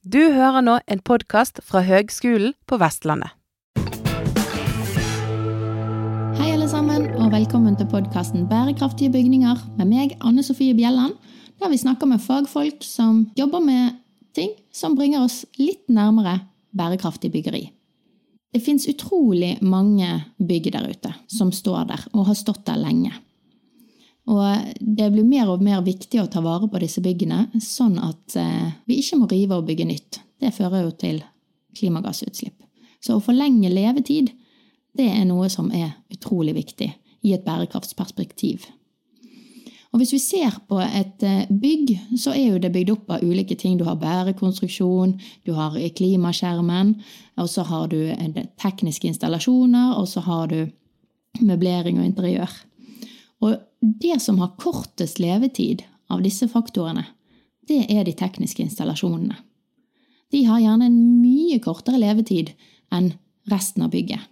Du hører nå en podkast fra Høgskolen på Vestlandet. Hei alle sammen, og velkommen til podkasten Bærekraftige bygninger med meg, Anne Sofie Bjelland, der vi snakker med fagfolk som jobber med ting som bringer oss litt nærmere bærekraftig byggeri. Det fins utrolig mange bygg der ute som står der og har stått der lenge. Og det blir mer og mer viktig å ta vare på disse byggene, sånn at eh, vi ikke må rive og bygge nytt. Det fører jo til klimagassutslipp. Så å forlenge levetid, det er noe som er utrolig viktig i et bærekraftsperspektiv. Og hvis vi ser på et eh, bygg, så er jo det bygd opp av ulike ting. Du har bærekonstruksjon, du har klimaskjermen, og så har du eh, tekniske installasjoner, og så har du møblering og interiør. Og det som har kortest levetid av disse faktorene, det er de tekniske installasjonene. De har gjerne en mye kortere levetid enn resten av bygget,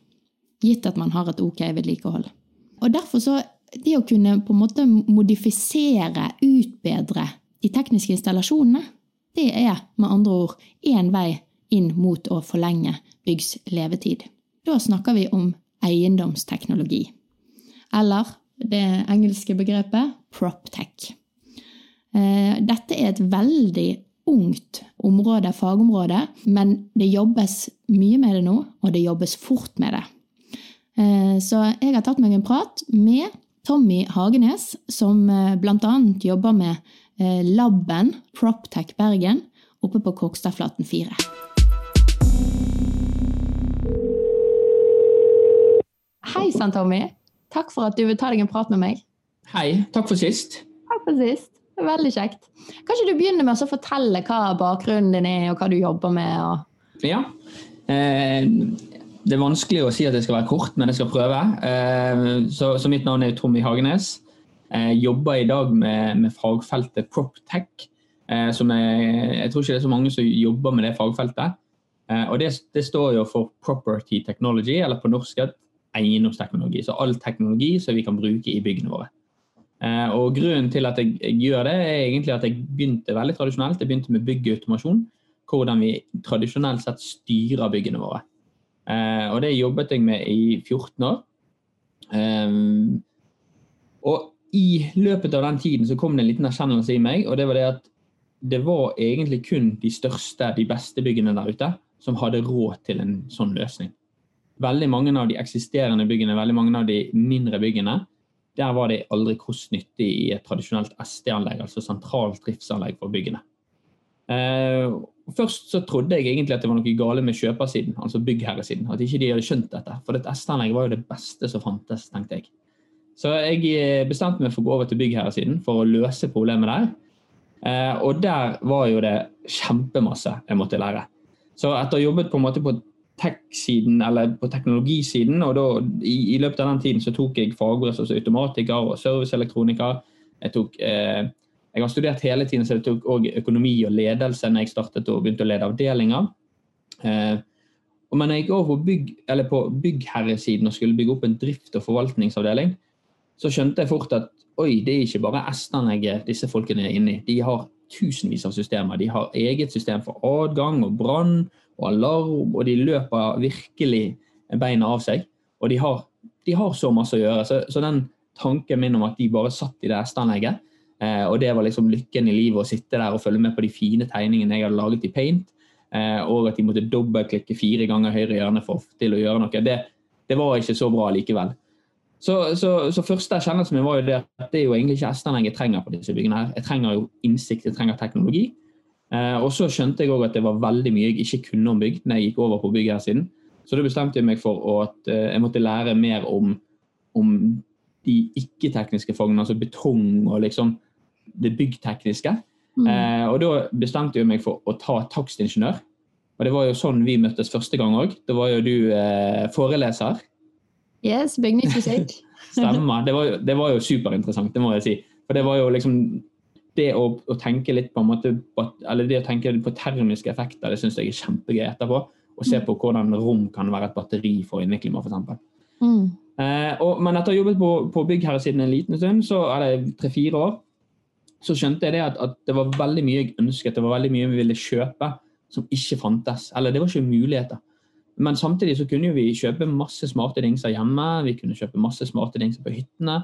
gitt at man har et ok vedlikehold. Og derfor så det å kunne på en måte modifisere, utbedre de tekniske installasjonene, det er med andre ord én vei inn mot å forlenge byggs levetid. Da snakker vi om eiendomsteknologi. Eller det engelske begrepet proptech. Eh, dette er et veldig ungt område, fagområde, men det jobbes mye med det nå, og det jobbes fort med det. Eh, så jeg har tatt meg en prat med Tommy Hagenes, som eh, bl.a. jobber med laben Proptech Bergen oppe på Kokstadflaten 4. Hei sann, Tommy. Takk for at du vil ta deg en prat med meg. Hei. Takk for sist. Takk for sist. Det er veldig kjekt. Kanskje du begynner med å fortelle hva bakgrunnen din er, og hva du jobber med? Og... Ja. Eh, det er vanskelig å si at det skal være kort, men jeg skal prøve. Eh, så, så, mitt navn er Tommy Hagenes. Jeg jobber i dag med, med fagfeltet PropTech. Eh, som er, jeg tror ikke det er så mange som jobber med det fagfeltet. Eh, og det, det, står jo for Property Technology, eller på norsk eiendomsteknologi. Så all teknologi som vi kan bruke i byggene våre. Eh, og Grunnen til at jeg, gjør det, er egentlig at jeg begynte veldig tradisjonelt. Jeg begynte med byggautomasjon. Hvordan vi tradisjonelt sett styrer byggene våre. Eh, og Det jobbet jeg med i 14 år. Eh, og i løpet av den tiden så kom det en liten erkjennelse i meg, og det var det at det var egentlig kun de største, de beste byggene der ute som hadde råd til en sånn løsning veldig mange av de eksisterende byggene, veldig mange av de mindre byggene, der var det aldri kostnyttig i et tradisjonelt SD-anlegg, altså sentralt driftsanlegg for byggene. Eh, først så trodde jeg egentlig at det var noe gale med kjøpersiden, altså byggherresiden. At ikke de hadde skjønt dette. For dette SD-anlegg var jo det beste som fantes, tenkte jeg. Så jeg eh, bestemte meg for å gå over til byggherresiden for å løse problemet der. Eh, og der var jo det kjempemasse jeg måtte lære. Så etter å ha jobbet på en måte på tech-siden, eller på teknologisiden. og da, i, i, løpet av den tiden så tok jeg fagbrev som automatiker og serviceelektroniker. Jeg, tok, eh, jeg har studert hele tiden, så jeg tok òg økonomi og ledelse når jeg startet og begynte å lede avdelinger. Eh, men når jeg gikk over bygg, på byggherresiden og skulle bygge opp en drift- og forvaltningsavdeling, så skjønte jeg fort at oi, det er ikke bare S-anlegget disse folkene er inne i. De har tusenvis av systemer. De har eget system for adgang og brann og alarm, og de løper virkelig beina av seg. Og de har, de har så masse å gjøre. Så, så, den tanken min om at de bare satt i det hesteanlegget, eh, og det var liksom lykken i livet å sitte der og følge med på de fine tegningene jeg hadde laget i paint, eh, og at de måtte dobbeltklikke fire ganger høyre hjørne for til å gjøre noe, det, det var ikke så bra likevel. Så, så, så første erkjennelsen min var jo det at det er jo egentlig ikke hesteanlegg jeg trenger på disse byggene. her. Jeg trenger jo innsikt, jeg trenger teknologi. Eh, og så skjønte jeg òg at det var veldig mye jeg ikke kunne om bygg når jeg gikk over på bygg her siden. Så da bestemte jeg meg for at eh, jeg måtte lære mer om, om de ikke-tekniske fagene, altså betong og liksom det byggtekniske. Mm. Eh, og da bestemte jeg meg for å ta takstingeniør. Og det var jo sånn vi møttes første gang òg. Da var jo du eh, foreleser. Yes, bygningsfysikk. Stemmer. Det var, det var jo superinteressant, det må jeg si. For det var jo liksom det å, å, tenke litt på en måte eller det å tenke på termiske effekter, det syns jeg er kjempegøy etterpå. Å se på hvordan rom kan være et batteri for inneklima, f.eks. Mm. Eh, men etter å ha jobbet på, på byggherresiden en liten stund, så er det tre-fire år, så skjønte jeg det at, at, det var veldig mye jeg ønsket, det var veldig mye vi ville kjøpe. som ikke fantes. Eller det var ikke muligheter. Men samtidig så kunne vi kjøpe masse smarte dingser hjemme, vi kunne kjøpe masse smarte dingser på hyttene.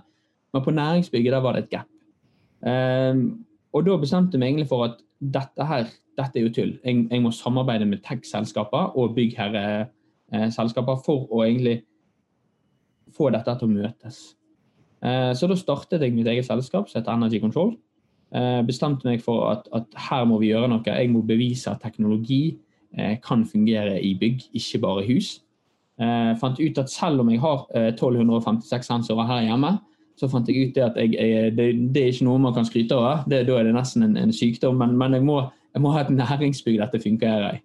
Men på næringsbygget der var det et gap. Um, og da bestemte vi egentlig for at dette her, dette er jo tull. Jeg, jeg må samarbeide med tech-selskaper og byggherreselskaper for å egentlig få dette til å møtes. Uh, så da startet jeg mitt eget selskap som heter Energy Control. Uh, bestemte meg for at, at, her må vi gjøre noe. Jeg må bevise at teknologi kan fungere i bygg, ikke bare hus. Jeg fant ut at selv om jeg har 1256 sensorer her hjemme, så fant jeg ut det at jeg, jeg, det, det, er ikke noe man kan skryte av. da er det nesten en, en sykdom. Men, men jeg, må, jeg, må, ha et næringsbygg dette fungerer i.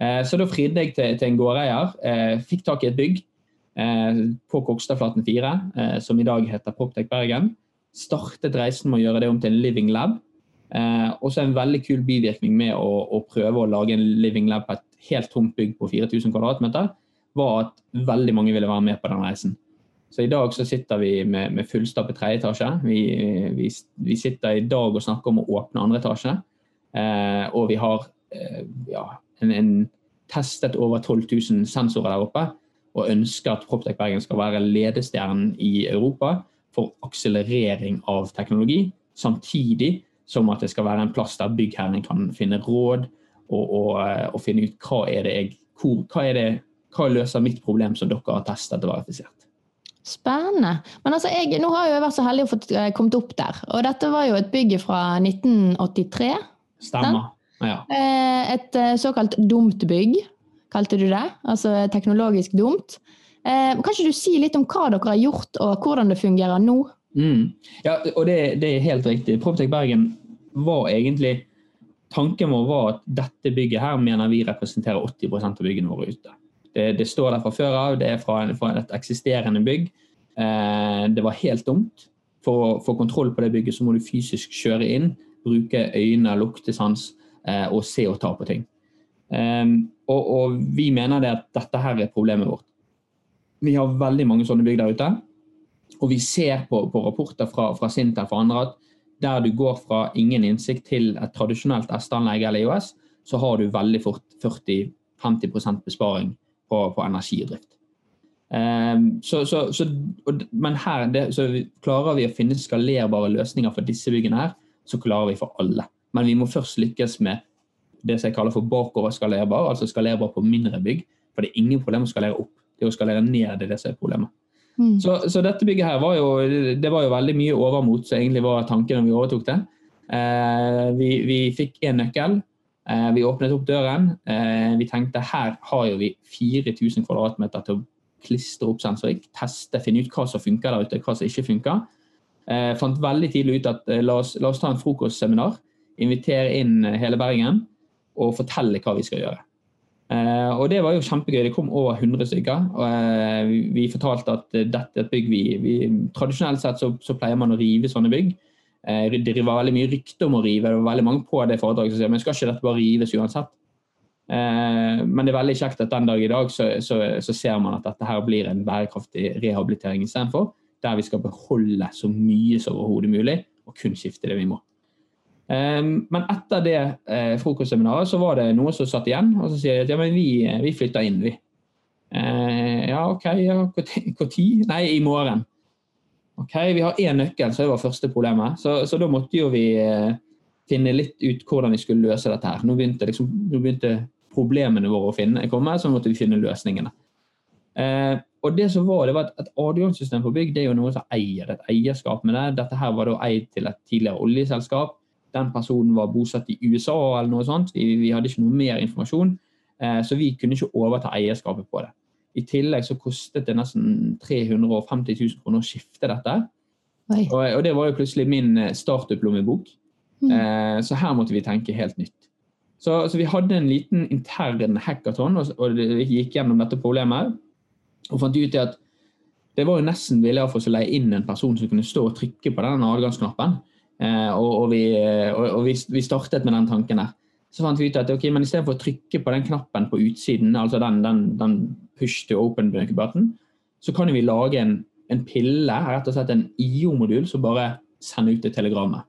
Eh, så da fridde jeg til, til en gårdeier. Eh, fikk tak i et bygg eh, på Kokstadflaten 4, eh, som i dag heter Proptech Bergen. Startet reisen med å gjøre det om til en living lab. Eh, også en veldig kul bivirkning med å, å, prøve å lage en living lab på et helt tomt bygg på 4000 kvm, var at veldig mange ville være med på den reisen. Så i dag så sitter vi med, med fullstappet tredje etasje. Vi, vi, vi, sitter i dag og snakker om å åpne andre etasje. Eh, og vi har eh, ja, en, en, testet over 12 000 sensorer der oppe. Og ønsker at Proptech Bergen skal være ledestjernen i Europa for akselerering av teknologi. Samtidig som at det skal være en plass der byggherren kan finne råd og, og, eh, og finne ut hva er det jeg, hvor, hva, er det, hva løser mitt problem som dere har testet og verifisert. Spennende. Men altså, jeg, nå har jeg vært så heldig å få eh, kommet opp der. Og dette var jo et bygg fra 1983. Stemmer. Ja. Eh, et eh, såkalt dumt bygg, kalte du det. Altså teknologisk dumt. Kan ikke du si litt om hva dere har gjort, og hvordan det fungerer nå? Mm. Ja, og det, det, er helt riktig. Proptech Bergen var egentlig Tanken vår var at dette bygget her mener vi representerer 80 av byggene våre ute. Det, det, står der fra før av, det er fra, fra et eksisterende bygg. Eh, det var helt dumt. For å få kontroll på det bygget så må du fysisk kjøre inn, bruke øyne, luktesans eh, og se og ta på ting. Eh, og, og, vi mener det at dette her er problemet vårt. Vi har veldig mange sånne bygg der ute. Og vi ser på, på rapporter fra, fra Sintef og andre at der du går fra ingen innsikt til et tradisjonelt S-anlegg eller IOS, så har du veldig fort 40-50% besparing på, på energidrift. Um, så, så, så, og, men her det, klarer vi å finne skalerbare løsninger for disse byggene, her, så klarer vi for alle. Men vi må først lykkes med det som jeg kaller for bakover skalerbar, altså skalerbar på mindre bygg. For det er ingen problem å skalere opp. Det er å skalere ned er det som er problemet. Mm. Så, så, dette bygget her var jo, det var jo veldig mye overmot som egentlig var tanken da vi overtok det. Eh, vi, vi fikk én nøkkel. Eh, vi åpnet opp døren. Eh, vi tenkte her har jo vi 4000 kvm til å klistre opp sensorikk, teste, finne ut hva som funker der ute, hva som ikke funker. Eh, fant veldig tidlig ut at la oss, la oss ta en frokostseminar, invitere inn hele Bergen og fortelle hva vi skal gjøre. og Det var jo kjempegøy. Det kom over 100 stykker. og Vi fortalte at dette er et bygg vi, vi Tradisjonelt sett så, så, pleier man å rive sånne bygg. Eh, det var veldig mye rykte om å rive, det var veldig mange på det foredraget som sier men skal ikke dette bare rives uansett. Eh, men det er veldig kjekt at den dag i dag så, så, så ser man at dette her blir en bærekraftig rehabilitering istedenfor. Der vi skal beholde så mye som overhodet mulig, og kun skifte det vi må. Eh, men etter det frokostseminaret så var det noe som satt igjen, og så sier de at ja, men vi, vi flytter inn, vi. Ja, OK, ja, når? Nei, i morgen. Ok, Vi har én nøkkel, så det var første problemet. Så, så da måtte jo vi eh, finne litt ut hvordan vi skulle løse dette. her. Nå begynte, liksom, nå begynte problemene våre å finne, komme, så måtte vi finne løsningene. Eh, og det som var, det var at et adgangssystem for bygg det er jo noe som eier et eierskap med det. Dette her var da eid til et tidligere oljeselskap. Den personen var bosatt i USA eller noe sånt. Vi, vi hadde ikke noe mer informasjon, eh, så vi kunne ikke overta eierskapet på det. I tillegg så kostet det nesten 350 000 kroner å skifte dette. Og, og, det var jo plutselig min eh, startup-lommebok. Mm. Eh, så her måtte vi tenke helt nytt. Så, så vi hadde en liten intern hackathon og, og gikk gjennom dette problemet. Og fant ut at det var jo nesten billigere for oss å leie inn en person som kunne stå og trykke på den adgangsknappen. Eh, og, og, vi, og vi, vi, startet med den tanken der. Så fant vi ut at ok, men istedenfor å trykke på den knappen på utsiden, altså den, den, den push to open-button, så kan vi lage en, en, pille, rett og slett en IO-modul, som bare sender ut det telegrammet.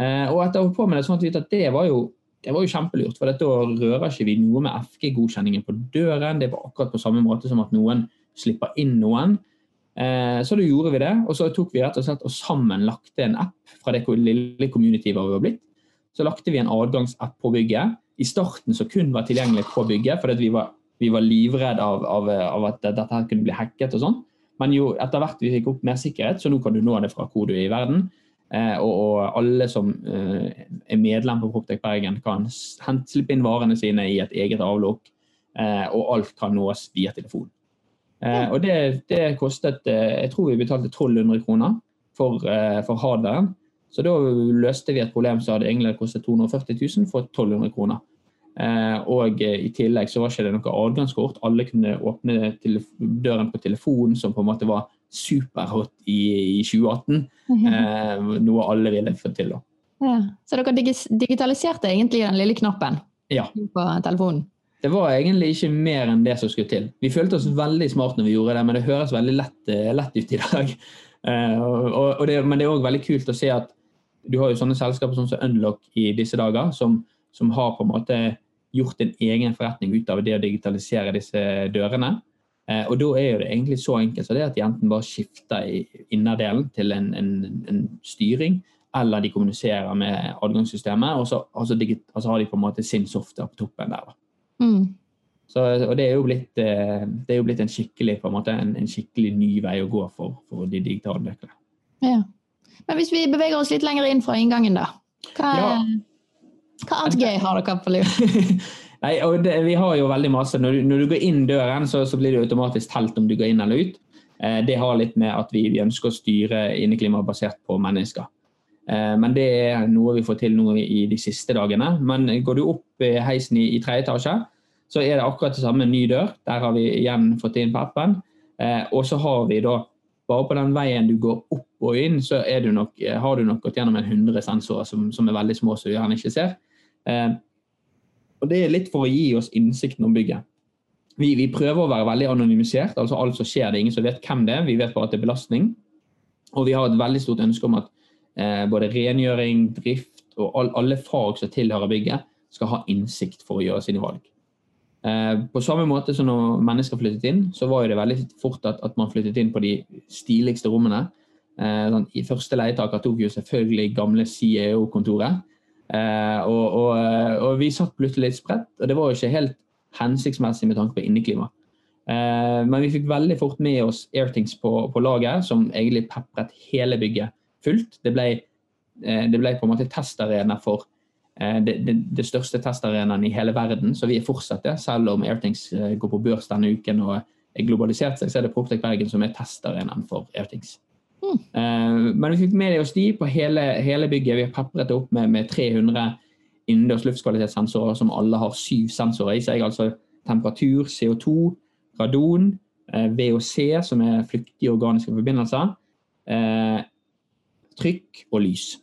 Eh, og etter å på med det, sånn at det var jo det var jo kjempelurt, for da rører ikke vi noe med FG-godkjenningen på døren. Det var akkurat på samme måte som at noen slipper inn noen. Eh, så da gjorde vi det, og så tok vi rett og slett og sammen lagte en app fra det lille communityet vi var blitt. Så lagte vi en adgangsapp på bygget. I starten så kun var tilgjengelig på bygget, fordi vi var, vi var livredde av, av, av, at dette her kunne bli hacket og sånn. Men jo etter hvert vi fikk opp mer sikkerhet, så nå kan du nå det fra hvor du er i verden. Eh, og, og, alle som eh, er medlem på Proptech Bergen, kan slippe inn varene sine i et eget avlukk. Eh, og alt kan nås via telefon. og det, det, kostet Jeg tror vi betalte 1200 kroner for, for hardwaren. Så da løste vi et problem som hadde egentlig kostet 240 000 for 1200 kroner. Og i tillegg så var ikke det noe adgangskort. Alle kunne åpne døren på telefonen, som på en måte var superhot i, i 2018. Eh, noe alle ville få til. da. Ja. Så dere digitaliserte egentlig den lille knappen ja. på telefonen? Det var egentlig ikke mer enn det som skulle til. Vi følte oss veldig smart når vi gjorde det, men det høres veldig lett, eh, lett ut i dag. Eh, og, og det, men det er òg veldig kult å se at du har jo sånne selskaper som Unlock i disse dager, som, som har på en måte gjort en egen forretning ut av det å digitalisere disse dørene. Eh, og da er det egentlig så enkelt så det at de enten bare skifter innerdelen til en, en, en styring, eller de kommuniserer med adgangssystemet, og så, altså digit, altså har de på en måte sin software på toppen der. Mm. Så, og det er, jo blitt, eh, det er jo blitt en skikkelig på en måte skikkelig ny vei å gå for, for de digitale nøklene. Ja. Men hvis vi beveger oss litt lenger inn fra inngangen, da. Hva, ja. Hva annet gøy har dere på lur? Nei, og det, Vi har jo veldig masse. Når du, når du går inn døren, så, så, blir det automatisk telt om du går inn eller ut. Eh, det har litt med at vi, vi ønsker å styre inneklimaet basert på mennesker. Eh, men det er noe vi får til nå i de siste dagene. Men går du opp i heisen i, i tredje etasje, så er det akkurat det samme ny dør. Der har vi igjen fått inn på appen. Eh, og så har vi da bare på den veien du går opp og inn, så du nok, har du nok gått gjennom en 100 sensorer som, som, er veldig små, som du gjerne ikke ser. Eh, og Det er litt for å gi oss innsikten om bygget. Vi, vi, prøver å være veldig anonymisert. altså Alt som skjer, det er ingen som vet hvem det er. Vi vet bare at det er belastning. Og vi har et veldig stort ønske om at eh, både rengjøring, drift og all, alle fag som tilhører bygget, skal ha innsikt for å gjøre sine valg. Eh, på samme måte som når mennesker flyttet inn, så var det veldig fort at, at man flyttet inn på de stiligste rommene. Eh, sånn, I første leietaker tok jo selvfølgelig gamle CEO-kontoret. Eh, og, og, eh, og, vi satt plutselig litt spredt, og det var jo ikke helt hensiktsmessig med tanke på inneklima. Eh, men vi fikk veldig fort med oss Airthings på, på laget, som egentlig pepret hele bygget fullt. Det ble, det ble på en måte testarena for det, det, det, største testarenaen i hele verden, så vi er fortsatt det. Selv om Airthings går på børs denne uken og er globalisert seg, så er det Proptech Bergen som er testarenaen for Airthings. Mm. Men vi fikk med oss de på hele, hele bygget. Vi har pepret det opp med, med 300 innendørs luftkvalitetssensorer som alle har syv sensorer i seg. Altså temperatur, CO2, radon, eh, VOC, som er flyktige organiske forbindelser, eh, trykk og lys.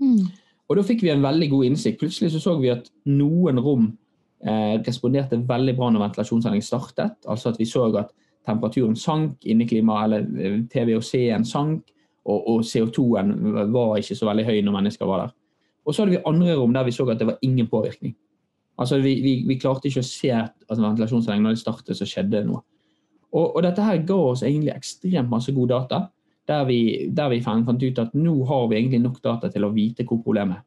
Mm. Og Da fikk vi en veldig god innsikt. Plutselig så, så vi at noen rom eh, responderte veldig bra når ventilasjonsanlegget startet. Altså at vi så at temperaturen sank, inneklimaet eller eh, TVOC-en sank, og, og CO2-en var ikke så veldig høy når mennesker var der. Og så hadde vi andre rom der vi så at det var ingen påvirkning. Altså Vi, vi, vi klarte ikke å se altså ventilasjonsanlegget når det startet, så skjedde det noe. Og, og, dette her ga oss egentlig ekstremt masse god data, der vi, der vi fant, ut at nå har vi egentlig nok data til å vite hvor problemet er.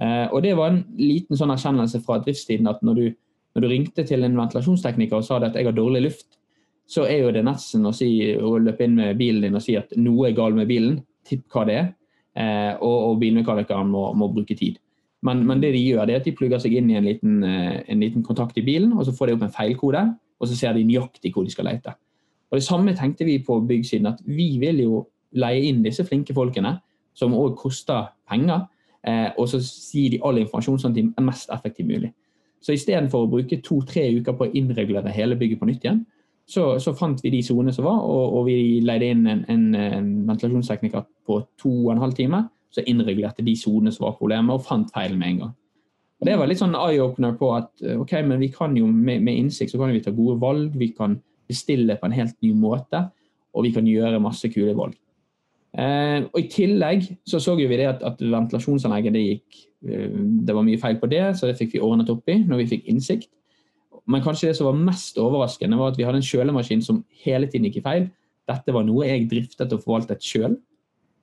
Eh, og det var en liten sånn erkjennelse fra driftstiden at når du, når du ringte til en ventilasjonstekniker og sa at jeg har dårlig luft, så er jo det nesten å, si, å løpe inn med bilen din og si at noe er galt med bilen, tipp hva det er, eh, og, og bilmekanikeren må, må, bruke tid. Men, men, det de gjør, det er at de plugger seg inn i en liten, eh, en liten, kontakt i bilen, og så får de opp en feilkode, og så ser de nøyaktig hvor de skal lete. Og Det samme tenkte vi på byggsiden, at vi vil jo leie inn disse flinke folkene, som òg koster penger, eh, og så gir de all informasjon sånn at de er mest effektivt mulig. Så istedenfor å bruke to-tre uker på å innregulere hele bygget på nytt igjen, så, så, fant vi de sonene som var, og, og, vi leide inn en, en, en ventilasjonstekniker på to og en halv time. Så innregulerte de sonene som var problemet, og fant feilen med en gang. Og Det var litt sånn eye-opener på at ok, men vi kan jo med, med, innsikt så kan vi ta gode valg. Vi kan bestille på en helt ny måte, og vi kan gjøre masse kule valg. Eh, og I tillegg så så vi det at, at ventilasjonsanlegget det gikk eh, Det var mye feil på det, så det fikk vi ordnet opp i når vi fikk innsikt. Men kanskje det som var mest overraskende, var at vi hadde en kjølemaskin som hele tiden gikk i feil. Dette var noe jeg driftet og forvaltet sjøl.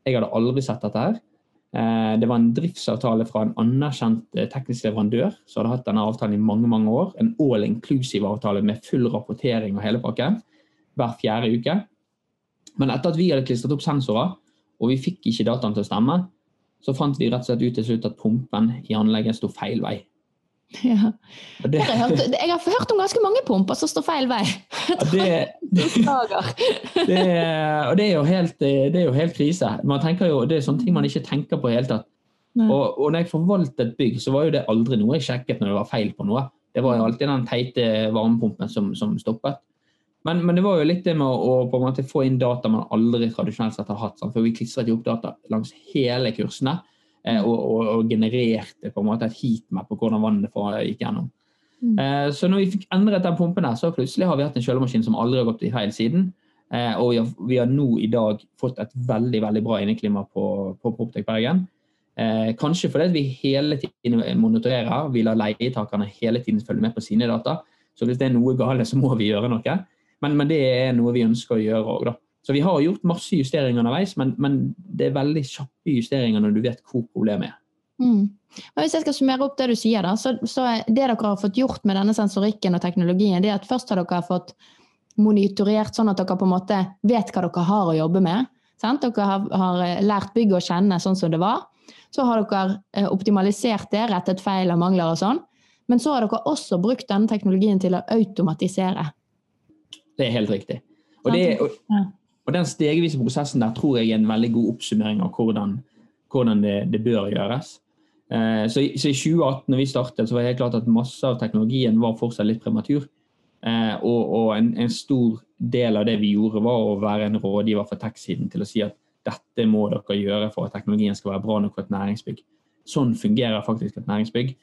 Jeg hadde aldri sett dette her. Eh, det var en driftsavtale fra en anerkjent eh, teknisk leverandør som hadde hatt denne avtalen i mange mange år. En all inclusive avtale med full rapportering og hele pakken hver fjerde uke. Men etter at vi hadde klistret opp sensorer, og vi fikk ikke dataen til å stemme, så fant vi rett og slett ut til slutt at pumpen i anlegget sto feil vei. Ja. Det, Jeg, har hørt, jeg har hørt om ganske mange pumper som står feil vei. Det, det, det, og det er, jo helt, det er jo helt krise. Man tenker jo, Det er sånne ting man ikke tenker på i hele tatt. Og, og når jeg forvaltet bygg, så var jo det aldri noe jeg sjekket når det var feil på noe. Det var jo alltid den teite varmepumpen som, som stoppet. Men, men det var jo litt det med å, på en måte få inn data man aldri tradisjonelt sett har hatt. Sant? For vi klistret jo opp data langs hele kursene og, og, og genererte på en måte et heatmap på hvordan vannet gikk gjennom. Mm. Eh, så når vi fikk endret den pumpen, der, så plutselig har vi hatt en kjølemaskin som aldri har gått i feil siden. Eh, og vi har, vi har nå i dag fått et veldig veldig bra inneklima på, på Proptech Bergen. Eh, kanskje fordi vi hele tiden monitorerer, vi lar leietakerne hele tiden følge med på sine data. Så hvis det er noe galt, så må vi gjøre noe. Men, men det er noe vi ønsker å gjøre òg, da. Så vi har gjort masse justeringer underveis, men, men det er veldig kjappe justeringer når du vet hvor problemet er. Mm. Hvis jeg skal summere opp det du sier, da, så, så det dere har fått gjort med denne sensorikken og teknologien, det er at først har dere fått monitorert sånn at dere på en måte vet hva dere har å jobbe med. Sant? Dere har, har eh, lært bygget å kjenne sånn som det var. Så har dere eh, optimalisert det, rettet feil og mangler og sånn. Men så har dere også brukt denne teknologien til å automatisere. Det er helt riktig. Og, det, og. Og den stegvise prosessen der tror jeg er en veldig god oppsummering av hvordan, hvordan det, det bør gjøres. Eh, så, i- så i 2018 når vi startet, så var det helt klart at masse av teknologien var fortsatt litt prematur. Eh, og og en, en stor del av det vi gjorde, var å være en rådgiver for tech-siden til å si at dette må dere gjøre for at teknologien skal være bra nok for et næringsbygg. Sånn fungerer faktisk et næringsbygg.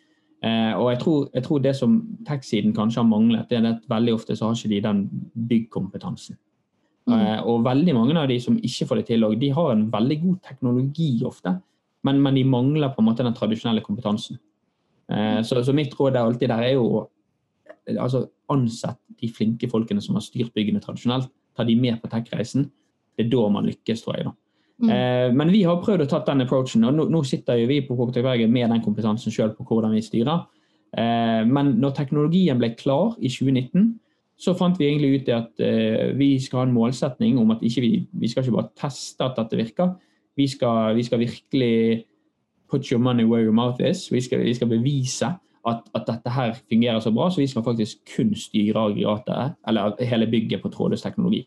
Eh, og jeg tror, jeg tror det som tech-siden kanskje har manglet, det er at veldig ofte så har ikke de den byggkompetansen. Mm. Eh, og veldig mange av de som ikke får det til, de har en veldig god teknologi ofte, men, men de mangler på en måte den tradisjonelle kompetansen. Eh, så, så mitt råd er alltid der er jo altså, ansett de flinke folkene som har styrt byggene tradisjonelt. Ta de med på tech-reisen. Det er da man lykkes, tror jeg. da. Mm. Eh, men vi har prøvd å ta den approachen, og nå, nå sitter jo vi på Bergen med den kompetansen sjøl på hvordan vi styrer. Eh, men når teknologien ble klar i 2019, så fant vi egentlig ut at eh, vi skal ha en målsetning om at ikke vi, vi skal ikke bare teste at dette virker. Vi skal, vi skal virkelig put your money where your mouth is. Vi skal, vi skal bevise at, at dette her fungerer så bra, så vi skal faktisk kun styre aggregatet, eller hele bygget på trådløs teknologi.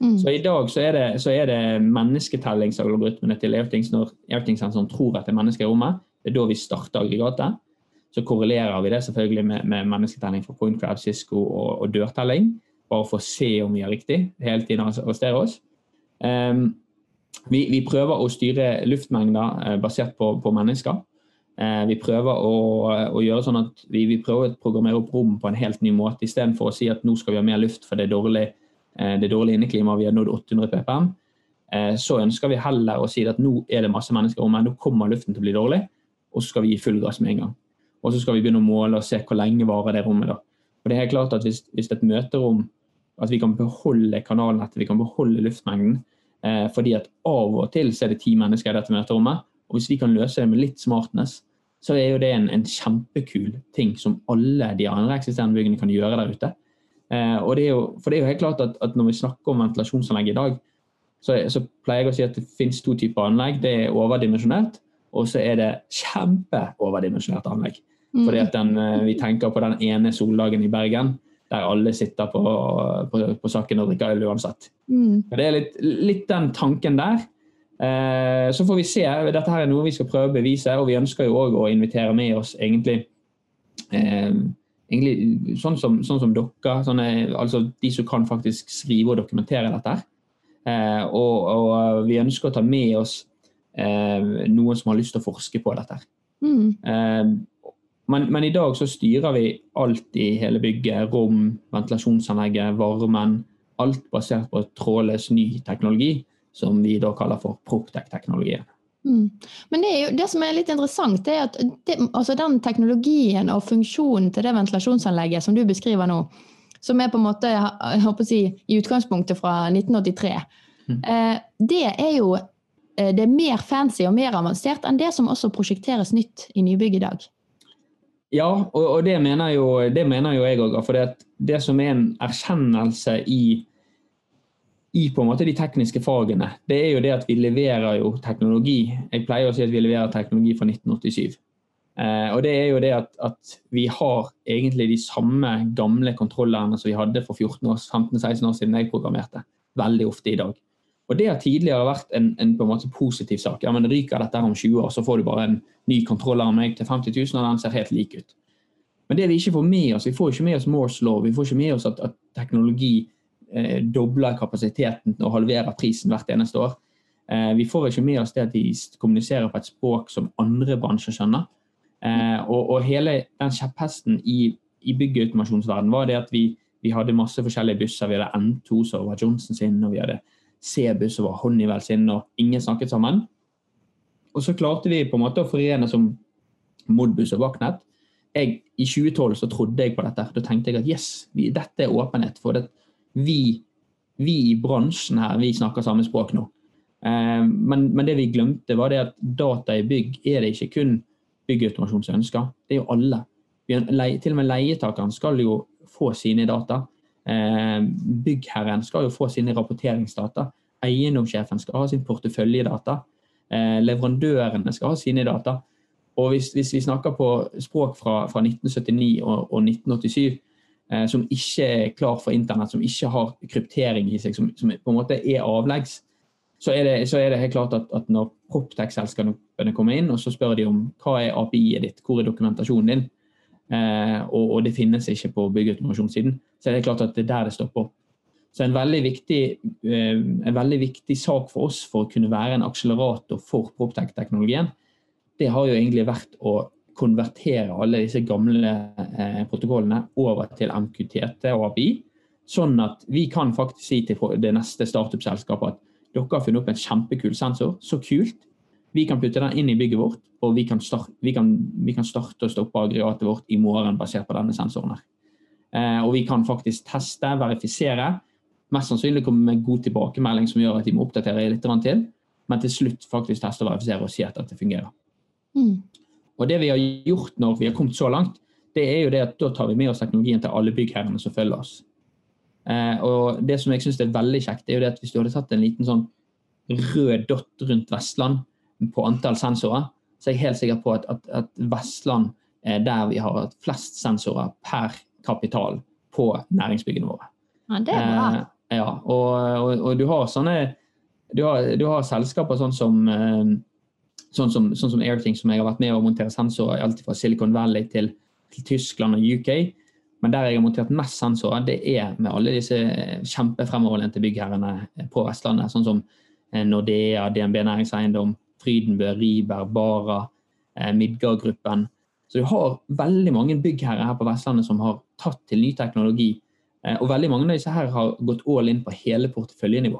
Mm. Så i dag så er det, så er det mennesketellingsalgoritmene til Airthings når Airthings-sensoren tror at det er mennesker i rommet. Det er da vi starter aggregatet. Så korrelerer vi det selvfølgelig med, med mennesketelling fra PointCrab, Cisco og, og dørtelling. Bare for å se om vi har riktig. Hele tiden arrestere oss. Um, vi, vi prøver å styre luftmengder uh, basert på, på mennesker. Uh, vi prøver å, å gjøre sånn at vi, vi prøver å programmere opp rom på en helt ny måte, istedenfor å si at nå skal vi ha mer luft for det er dårlig, uh, det er dårlig inneklima, vi har nådd 800 ppm. Eh, så ønsker vi heller å si at nå er det masse mennesker om, men nå kommer luften til å bli dårlig, og så skal vi gi full gass med en gang. Og så skal vi begynne å måle og se hvor lenge varer det rommet. da. For det er helt klart at hvis, hvis et møterom at vi kan beholde kanalnettet, vi kan beholde luftmengden. Eh, fordi at av og til så er det ti mennesker i dette møterommet. Og hvis vi kan løse det med litt smartness, så er jo det en, en kjempekul ting som alle de andre eksisterende byggene kan gjøre der ute. Eh, og det er jo, for det er jo helt klart at, at når vi snakker om ventilasjonsanlegg i dag, så, så pleier jeg å si at det finnes to typer anlegg. Det er overdimensjonert, og så er det kjempeoverdimensjonert anlegg. Mm. Fordi at den, eh, Vi tenker på den ene soldagen i Bergen der alle sitter på, på, på saken og drikker øl uansett. Mm. Det er litt, litt den tanken der. Eh, så får vi se. Dette her er noe vi skal prøve å bevise, og vi ønsker jo òg å invitere med oss egentlig, eh, egentlig sånn, som, sånn som dere, sånne, altså de som kan faktisk skrive og dokumentere dette. her. Eh, og, og vi ønsker å ta med oss eh, noen som har lyst til å forske på dette. her. Mm. Men, men i dag så styrer vi alt i hele bygget. Rom, ventilasjonsanlegget, varmen. Alt basert på trådløs ny teknologi som vi da kaller for Proptech-teknologien. Mm. Men det, jo, det, som er litt interessant, det er at det, altså den teknologien og funksjonen til det ventilasjonsanlegget som du beskriver nå, som er på en måte jeg håper å si, i utgangspunktet fra 1983, mm. eh, det er jo eh, det er mer fancy og mer avansert enn det som også prosjekteres nytt i nybygg i dag. Ja, og, og det, mener jo, det, mener jo, jeg òg. For det, det som er en erkjennelse i i på en måte de tekniske fagene, det er jo det at vi leverer jo teknologi. Jeg pleier å si at vi leverer teknologi fra 1987. Eh, og det er jo det at, at, vi har egentlig de samme gamle kontrollerne som vi hadde for 15-16 år siden jeg programmerte. Veldig ofte i dag. Og det har tidligere vært en, en på en måte positiv sak. Ja, men Ryker dette om 20 år, så får du bare en ny kontroller av meg til 50 000, og den ser helt lik ut. Men det vi ikke får med oss, vi får ikke med oss Morse law, vi får ikke med oss at, at teknologi eh, dobler kapasiteten og halverer prisen hvert eneste år. Eh, vi får ikke med oss det at de kommuniserer på et språk som andre bransjer skjønner. Eh, og, og, hele den kjepphesten i, i byggautomasjonsverdenen var det at vi, vi, hadde masse forskjellige busser. Vi hadde N2 som var Johnson sin, og vi hadde C-buss som var Honeywell sin, og ingen snakket sammen. Og så klarte vi på en måte å forene som Modbus og Vaknet. Jeg, I 2012 så trodde jeg på dette. Da tenkte jeg at yes, vi, dette er åpenhet. For det, vi, vi, i bransjen her vi snakker samme språk nå. Eh, men, men, det vi glemte, var det at data i bygg er det ikke kun byggautomasjon som ønsker. Det er jo alle. Til og med leietakeren skal jo få sine data. Eh, byggherren skal jo få sine rapporteringsdata. Eiendomssjefen skal ha sin porteføljedata. Eh, leverandørene skal ha sine data. Og hvis, hvis vi snakker på språk fra, fra 1979 og, og 1987, Eh, som ikke er klar for internett, som ikke har kryptering i seg, som, som på en måte er avleggs, så er det, så er det helt klart at, at når Proptech-selskapene kommer inn og så spør de om hva er API-et ditt, hvor er dokumentasjonen din, og, og, det finnes ikke på byggautomasjonssiden, så er det klart at det er der det stopper. Så en veldig, viktig, eh, en veldig viktig sak for oss for å kunne være en akselerator for Proptech-teknologien, det har jo egentlig vært å konvertere alle disse gamle eh, protokollene over til MQTT og API. Sånn at vi kan faktisk si til det neste startup-selskapet at dere har funnet opp en kjempekul sensor. Så kult. Vi kan putte den inn i bygget vårt, og vi kan, starte, vi kan, vi kan starte og stoppe aggregatet vårt i morgen basert på denne sensoren. her. Eh, og vi kan faktisk teste, verifisere. Mest sannsynlig komme med god tilbakemelding som gjør at de må oppdatere litt til. Men til slutt faktisk teste og verifisere og si at dette fungerer. Mm. Og det vi har gjort når vi har kommet så langt, det er jo det at da tar vi med oss teknologien til alle byggherrene som følger oss. Eh, og det som jeg syns er veldig kjekt, er jo det at hvis du hadde tatt en liten sånn rød dott rundt Vestland på antall sensorer, så er jeg helt sikker på at, at, at Vestland er der vi har flest sensorer per kapital på næringsbyggene våre. Ja, det er bra. Eh, ja, og, og, og, du har sånne du har, du har selskaper sånn som eh, sånn som, sånn som Airthing, som jeg har vært med å montere sensorer i alt fra Silicon Valley til, til, Tyskland og UK. Men der jeg har montert mest sensorer, det er med alle disse kjempefremoverlente byggherrene på Vestlandet, sånn som eh, Nordea, DNB Næringseiendom, Frydenbø, Riber, Bara, Midgard-gruppen. Så du har veldig mange byggherrer her på Vestlandet som har tatt til ny teknologi. Og veldig mange av disse her har gått all in på hele porteføljenivå.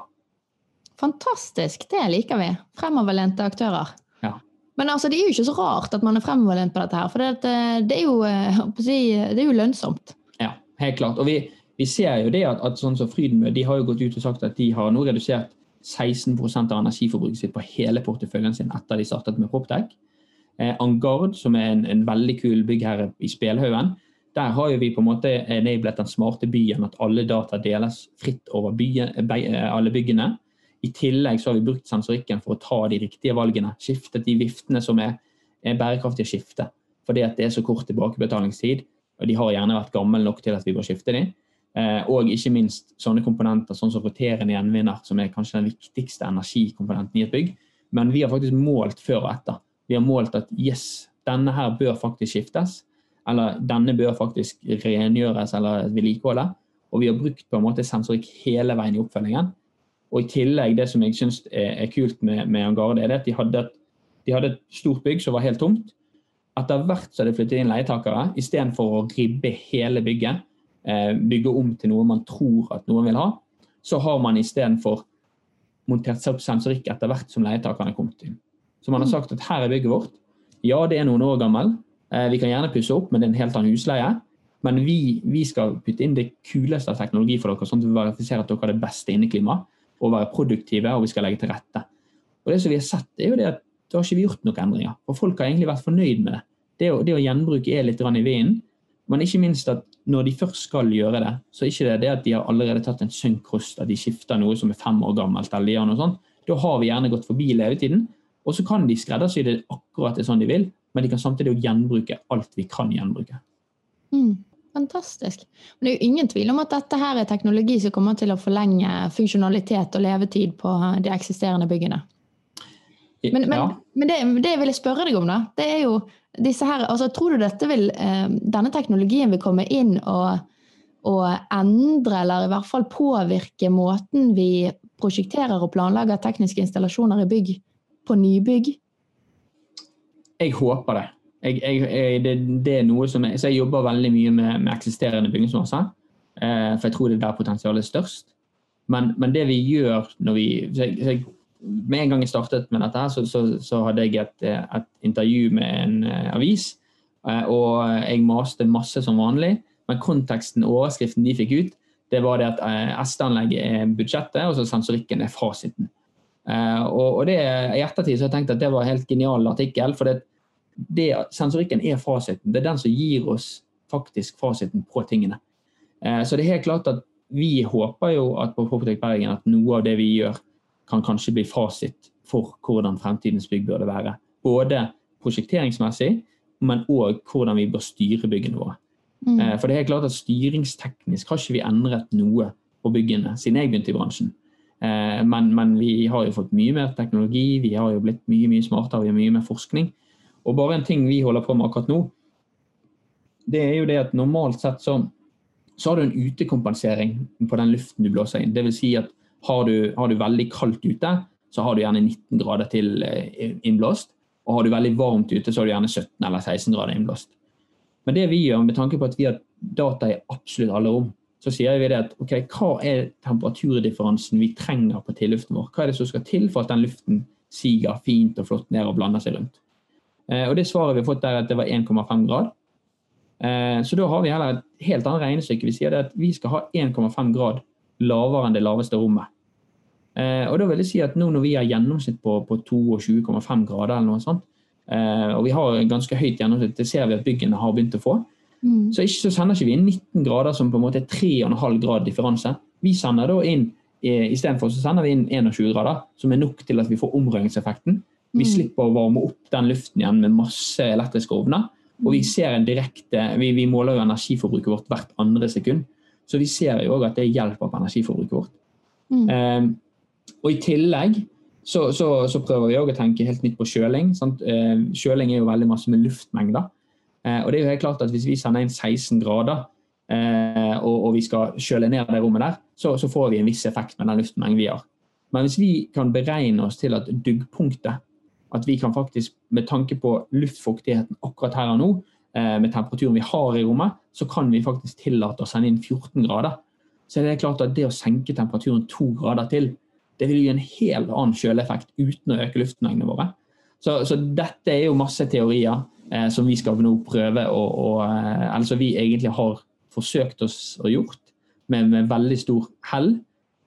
Fantastisk, det liker vi. Fremoverlente aktører. Men altså, det er jo ikke så rart at man er fremoverlent på dette, her, for det, eh, det, er jo, eh, det, er jo, lønnsomt. Ja, helt klart. Og vi, vi ser jo det at, at sånn som Frydenbø de har jo gått ut og sagt at de har nå redusert 16 av energiforbruket sitt på hele porteføljen sin etter de startet med Proptech. Eh, Angard, som er en, en, veldig kul byggherre i Spelhaugen, der har vi på en måte enablet den smarte byen, at alle data deles fritt over byen, alle byggene. I tillegg så har vi brukt sensorikken for å ta de riktige valgene. Skiftet de viftene som er, er bærekraftige skifte. Fordi at det er så kort tilbakebetalingstid, og de har gjerne vært gamle nok til at vi bør skifte de. Eh, og ikke minst sånne komponenter sånn som roterende gjenvinner, som er kanskje den viktigste energikomponenten i et bygg. Men vi har faktisk målt før og etter. Vi har målt at yes, denne her bør faktisk skiftes. Eller denne bør faktisk rengjøres eller vedlikeholdes. Og vi har brukt på en måte sensorikk hele veien i oppfølgingen. Og i tillegg, det som jeg syns er, kult med, med Angarde, er at de hadde, et, de hadde, et, stort bygg som var helt tomt. Etter hvert så hadde de flyttet inn leietakere, istedenfor å ribbe hele bygget, bygge om til noe man tror at noen vil ha, så har man istedenfor montert seg opp sensorikk etter hvert som leietakerne kom til. Så man har sagt at her er bygget vårt. Ja, det er noen år gammel. Eh, vi kan gjerne pusse opp, men det er en helt annen husleie. Men vi, vi skal putte inn det kuleste av teknologi for dere, sånn at vi verifiserer at dere har det beste inneklimaet og være produktive, og vi skal legge til rette. Og det som vi har sett, er jo det at da har ikke vi gjort noen endringer. Og folk har egentlig vært fornøyd med det. Det å, det å gjenbruke er litt i vinden. Men ikke minst at når de først skal gjøre det, så er ikke det det at de har allerede tatt en synk-kost, at de skifter noe som er fem år gammelt. eller gjør noe sånt. Da har vi gjerne gått forbi levetiden. Og så kan de skreddersy det akkurat det sånn de vil, men de kan samtidig gjenbruke alt vi kan gjenbruke. Mm, fantastisk. Men det er jo ingen tvil om at dette her er teknologi som kommer til å forlenge funksjonalitet og levetid på de eksisterende byggene. Men, men, ja. men det, det, jeg ville spørre deg om, da, det er jo disse her altså, Tror du dette vil, eh, denne teknologien vil komme inn og, og, endre, eller i hvert fall påvirke måten vi prosjekterer og planlegger tekniske installasjoner i bygg på nybygg? Jeg håper det. Jeg, jeg, det, det, er noe som jeg, så jeg jobber veldig mye med, med eksisterende bygningsmasse. Eh, for jeg tror det er der potensialet er størst. Men, men, det vi gjør når vi så jeg, så jeg med en gang jeg startet med dette, så, så, så hadde jeg et, et, intervju med en uh, avis. Uh, og jeg maste masse som vanlig, men konteksten og overskriften de fikk ut, det var det at eh, SD-anlegget er budsjettet, og så sensorikken er fasiten. og, og det, I ettertid så har jeg tenkt at det var en helt genial artikkel. For det, det, sensorikken er fasiten. Det er den som gir oss faktisk fasiten på tingene. så det er helt klart at vi håper jo at på Proptech Bergen at noe av det vi gjør, kan kanskje bli fasit for hvordan fremtidens bygg burde være. Både prosjekteringsmessig, men òg hvordan vi bør styre byggene våre. Mm. Eh, for det er klart at Styringsteknisk har ikke vi endret noe på byggene siden jeg begynte i bransjen. Eh, men, men, vi har jo fått mye mer teknologi, vi har jo blitt mye mye smartere, vi har mye mer forskning. Og bare en ting vi holder på med akkurat nå, det er jo det at normalt sett så, så har du en utekompensering på den luften du blåser inn. Det vil si at har du, har du, veldig kaldt ute, så har du gjerne 19 grader til eh, innblåst. Og har du veldig varmt ute, så har du gjerne 17 eller 16 grader innblåst. Men det vi gjør, med tanke på at vi har data i absolutt alle rom, så sier vi det at ok, hva er temperaturdifferansen vi trenger på tilluften vår? Hva er det som skal til for at den luften siger fint og flott ned og blander seg rundt? Eh, og det svaret vi har fått der er at det var 1,5 grad. Eh, så da har vi heller et helt annet regnestykke. Vi sier at vi skal ha 1,5 grad lavere enn det laveste rommet. Eh, og da vil jeg si at nå når vi har gjennomsnitt på, på 22,5 grader, eller noe sånt, eh, og vi har ganske høyt gjennomsnitt, det ser vi at byggene har begynt å få, mm. så, ikke, så, sender ikke vi inn 19 grader som på en måte er 3,5 grad differanse. Vi sender da inn eh, Istedenfor så sender vi inn 21 grader, som er nok til at vi får omrøringseffekten. Vi mm. slipper å varme opp den luften igjen med masse elektriske ovner. Og vi ser en direkte, vi, vi måler jo energiforbruket vårt hvert andre sekund. Så vi ser jo òg at det hjelper på energiforbruket vårt. Mm. Eh, og i tillegg så, så, så prøver vi òg å tenke helt nytt på kjøling. Uh, kjøling er jo veldig masse med luftmengder. Eh, og det er jo helt klart at hvis vi sender inn 16 grader uh, og, og, vi skal kjøle ned det rommet der, så, så, får vi en viss effekt med den luftmengden vi har. Men hvis vi kan beregne oss til at duggpunktet at vi kan faktisk, med tanke på luftfuktigheten akkurat her og nå, Eh, med temperaturen vi har i rommet, så kan vi faktisk tillate å sende inn 14 grader. Så det er klart at det å senke temperaturen to grader til, det vil gi en helt annen kjøleeffekt uten å øke luftmengdene våre. Så, så, dette er jo masse teorier eh, som vi skal nå prøve å, å eh, Eller som vi egentlig har forsøkt oss å gjort med, med veldig stor hell.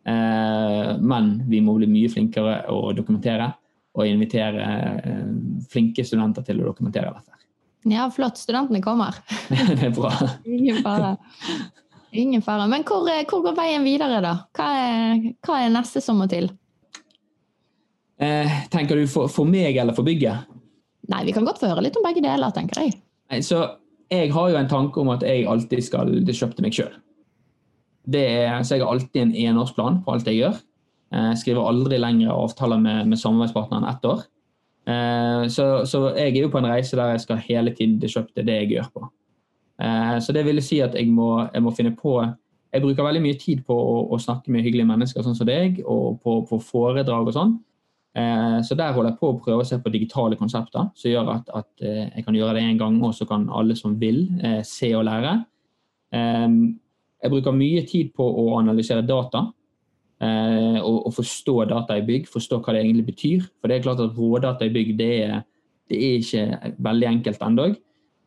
Eh, men vi må bli mye flinkere å dokumentere og invitere eh, flinke studenter til å dokumentere dette. Ja, flott. Studentene kommer. det er bra. Ingen fare. Ingen fare. Men hvor, eh, hvor, går veien videre, da? Hva er, hva er neste som må til? Eh, tenker du for, for, meg eller for bygget? Nei, vi kan godt få høre litt om begge deler, tenker jeg. Nei, så jeg har jo en tanke om at jeg alltid skal disrupte meg sjøl. Så jeg har alltid en enårsplan på alt jeg gjør. Jeg eh, skriver aldri lengre avtaler med, med samarbeidspartneren ett år. Eh, så, så, jeg er jo på en reise der jeg skal hele tiden disrupte det jeg gjør på. Eh, så det vil si at jeg må, jeg må, finne på Jeg bruker veldig mye tid på å, å snakke med hyggelige mennesker sånn som deg, og på, på foredrag og sånn. Eh, så der holder jeg på å prøve å se på digitale konsepter som gjør at, at jeg kan gjøre det én gang, og så kan alle som vil, se og lære. Jeg bruker mye tid på å analysere data. Eh, og, og, forstå data i bygg, forstå hva det egentlig betyr. For det er klart at rådata i bygg det er, det er ikke veldig enkelt ennå.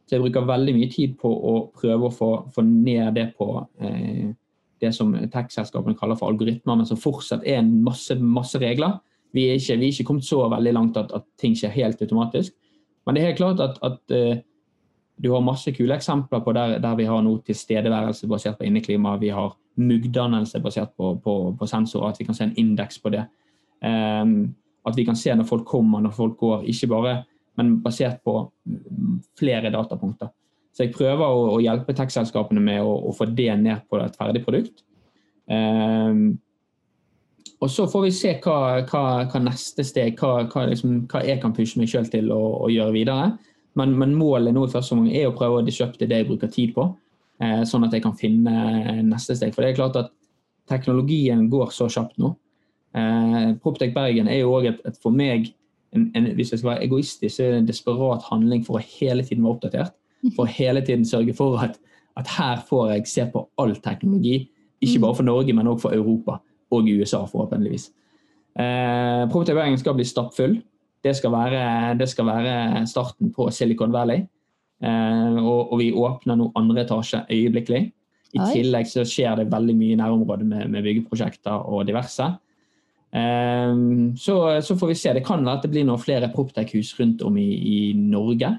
Så jeg bruker veldig mye tid på å prøve å få, få ned det på eh, det som tech-selskapene kaller for algoritmer, men som fortsatt er masse, masse regler. Vi er, ikke, vi er ikke kommet så veldig langt at, at, ting skjer helt automatisk. Men det er helt klart at, at uh, du har masse kule eksempler på der, der vi har noe tilstedeværelse basert på inneklima. Vi har muggdannelse basert på, på, på, sensorer, at vi kan se en indeks på det. Um, at vi kan se når folk kommer, når folk går. Ikke bare, men basert på flere datapunkter. Så jeg prøver å, å hjelpe tech-selskapene med å, å, få det ned på et ferdig produkt. Um, og så får vi se hva, hva, hva neste steg, hva, hva, liksom, jeg kan pushe meg sjøl til å, å, gjøre videre. Men, men målet nå i første omgang er å prøve å disrupte det jeg bruker tid på, eh, sånn at jeg kan finne neste steg. For det er klart at teknologien går så kjapt nå. Eh, Proptech Bergen er jo òg for meg en, en, hvis jeg skal være egoistisk, så er det en desperat handling for å hele tiden være oppdatert for å hele tiden sørge for at, at, her får jeg se på all teknologi. Ikke bare for Norge, men også for Europa og USA, forhåpentligvis. Eh, Bergen skal bli stappfull. Det skal, være, det skal være starten på Silicon Valley. Eh, og, og, vi åpner nå andre etasje øyeblikkelig. I Oi. tillegg så skjer det veldig mye i nærområdet med, med byggeprosjekter og diverse. Eh, så, så, får vi se. Det kan være at det blir noen flere Proptech-hus rundt om i, i Norge.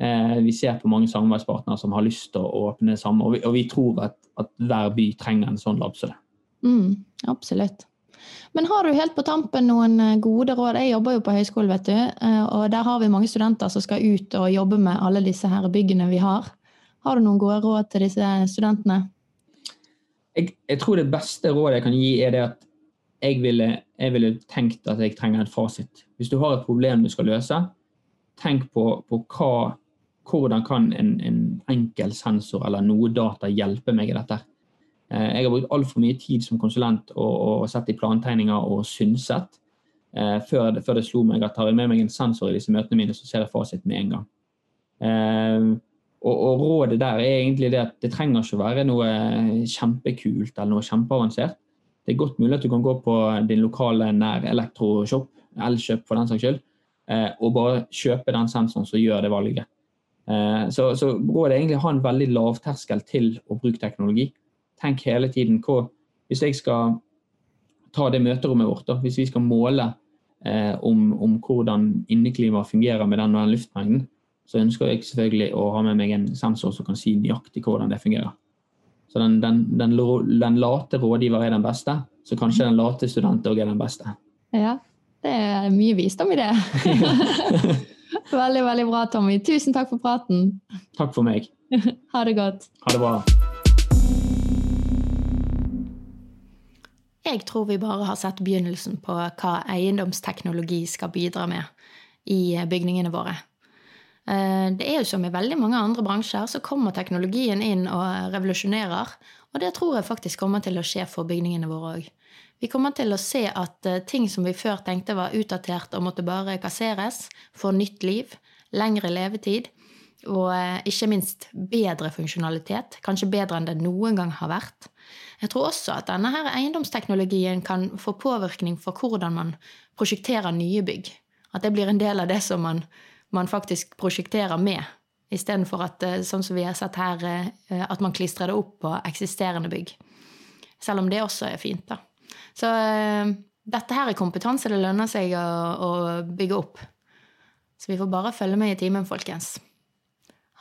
Eh, vi ser på mange samarbeidspartnere som har lyst til å åpne sammen, og vi, og vi tror at, at, hver by trenger en sånn lab som det. Mm, absolutt. Men har du helt på tampen noen eh, gode råd? Jeg jobber jo på høyskole, vet du, eh, og der har vi mange studenter som skal ut og jobbe med alle disse her byggene vi har. Har du noen gode råd til disse studentene? Jeg, jeg tror det beste rådet jeg kan gi, er det at jeg ville, jeg ville tenkt at jeg trenger en fasit. Hvis du har et problem du skal løse, tenk på, på hva hvordan kan en, en, enkel sensor eller noe data hjelpe meg i dette? Eh, jeg har brukt altfor mye tid som konsulent og, og sett i plantegninger og synset eh, før, det, før, det, slo meg at tar jeg med meg en sensor i disse møtene mine, så ser jeg fasit med en gang. Eh, og, og, rådet der er egentlig det at det trenger ikke å være noe kjempekult eller noe kjempeavansert. Det er godt mulig at du kan gå på din lokale nær elektroshop, Elkjøp for den saks skyld, eh, og bare kjøpe den sensoren som gjør det valget. Eh, så, så rådet er egentlig å ha en veldig lavterskel til å bruke teknologi. Tenk hele tiden hva Hvis jeg skal ta det møterommet vårt, da, hvis vi skal måle eh, om, om, hvordan inneklimaet fungerer med den og den luftmengden, så ønsker jeg selvfølgelig å ha med meg en sensor som kan si nøyaktig hvordan det fungerer. Så den, den, den, den late rådgiver er den beste, så kanskje den late student òg er den beste. Ja, det er mye visdom i det. Veldig, veldig bra, Tommy. Tusen takk for praten. Takk for meg. ha det godt. Ha det bra. Jeg tror vi bare har sett begynnelsen på hva eiendomsteknologi skal bidra med i bygningene våre. Eh, det er jo som i veldig mange andre bransjer, så kommer teknologien inn og revolusjonerer. Og det tror jeg faktisk kommer til å skje for bygningene våre òg. Vi kommer til å se at eh, ting som vi før tenkte var utdatert og måtte bare kasseres, får nytt liv, lengre levetid og eh, ikke minst bedre funksjonalitet. Kanskje bedre enn det noen gang har vært. Jeg tror også at denne her eiendomsteknologien kan få påvirkning for hvordan man prosjekterer nye bygg. At det blir en del av det som man, man faktisk prosjekterer med. Istedenfor at, eh, sånn som vi har sett her, at man klistrer det opp på eksisterende bygg. Selv om det også er fint, da. Så dette her er kompetanse det lønner seg å, å, bygge opp. Så vi får bare følge med i timen, folkens.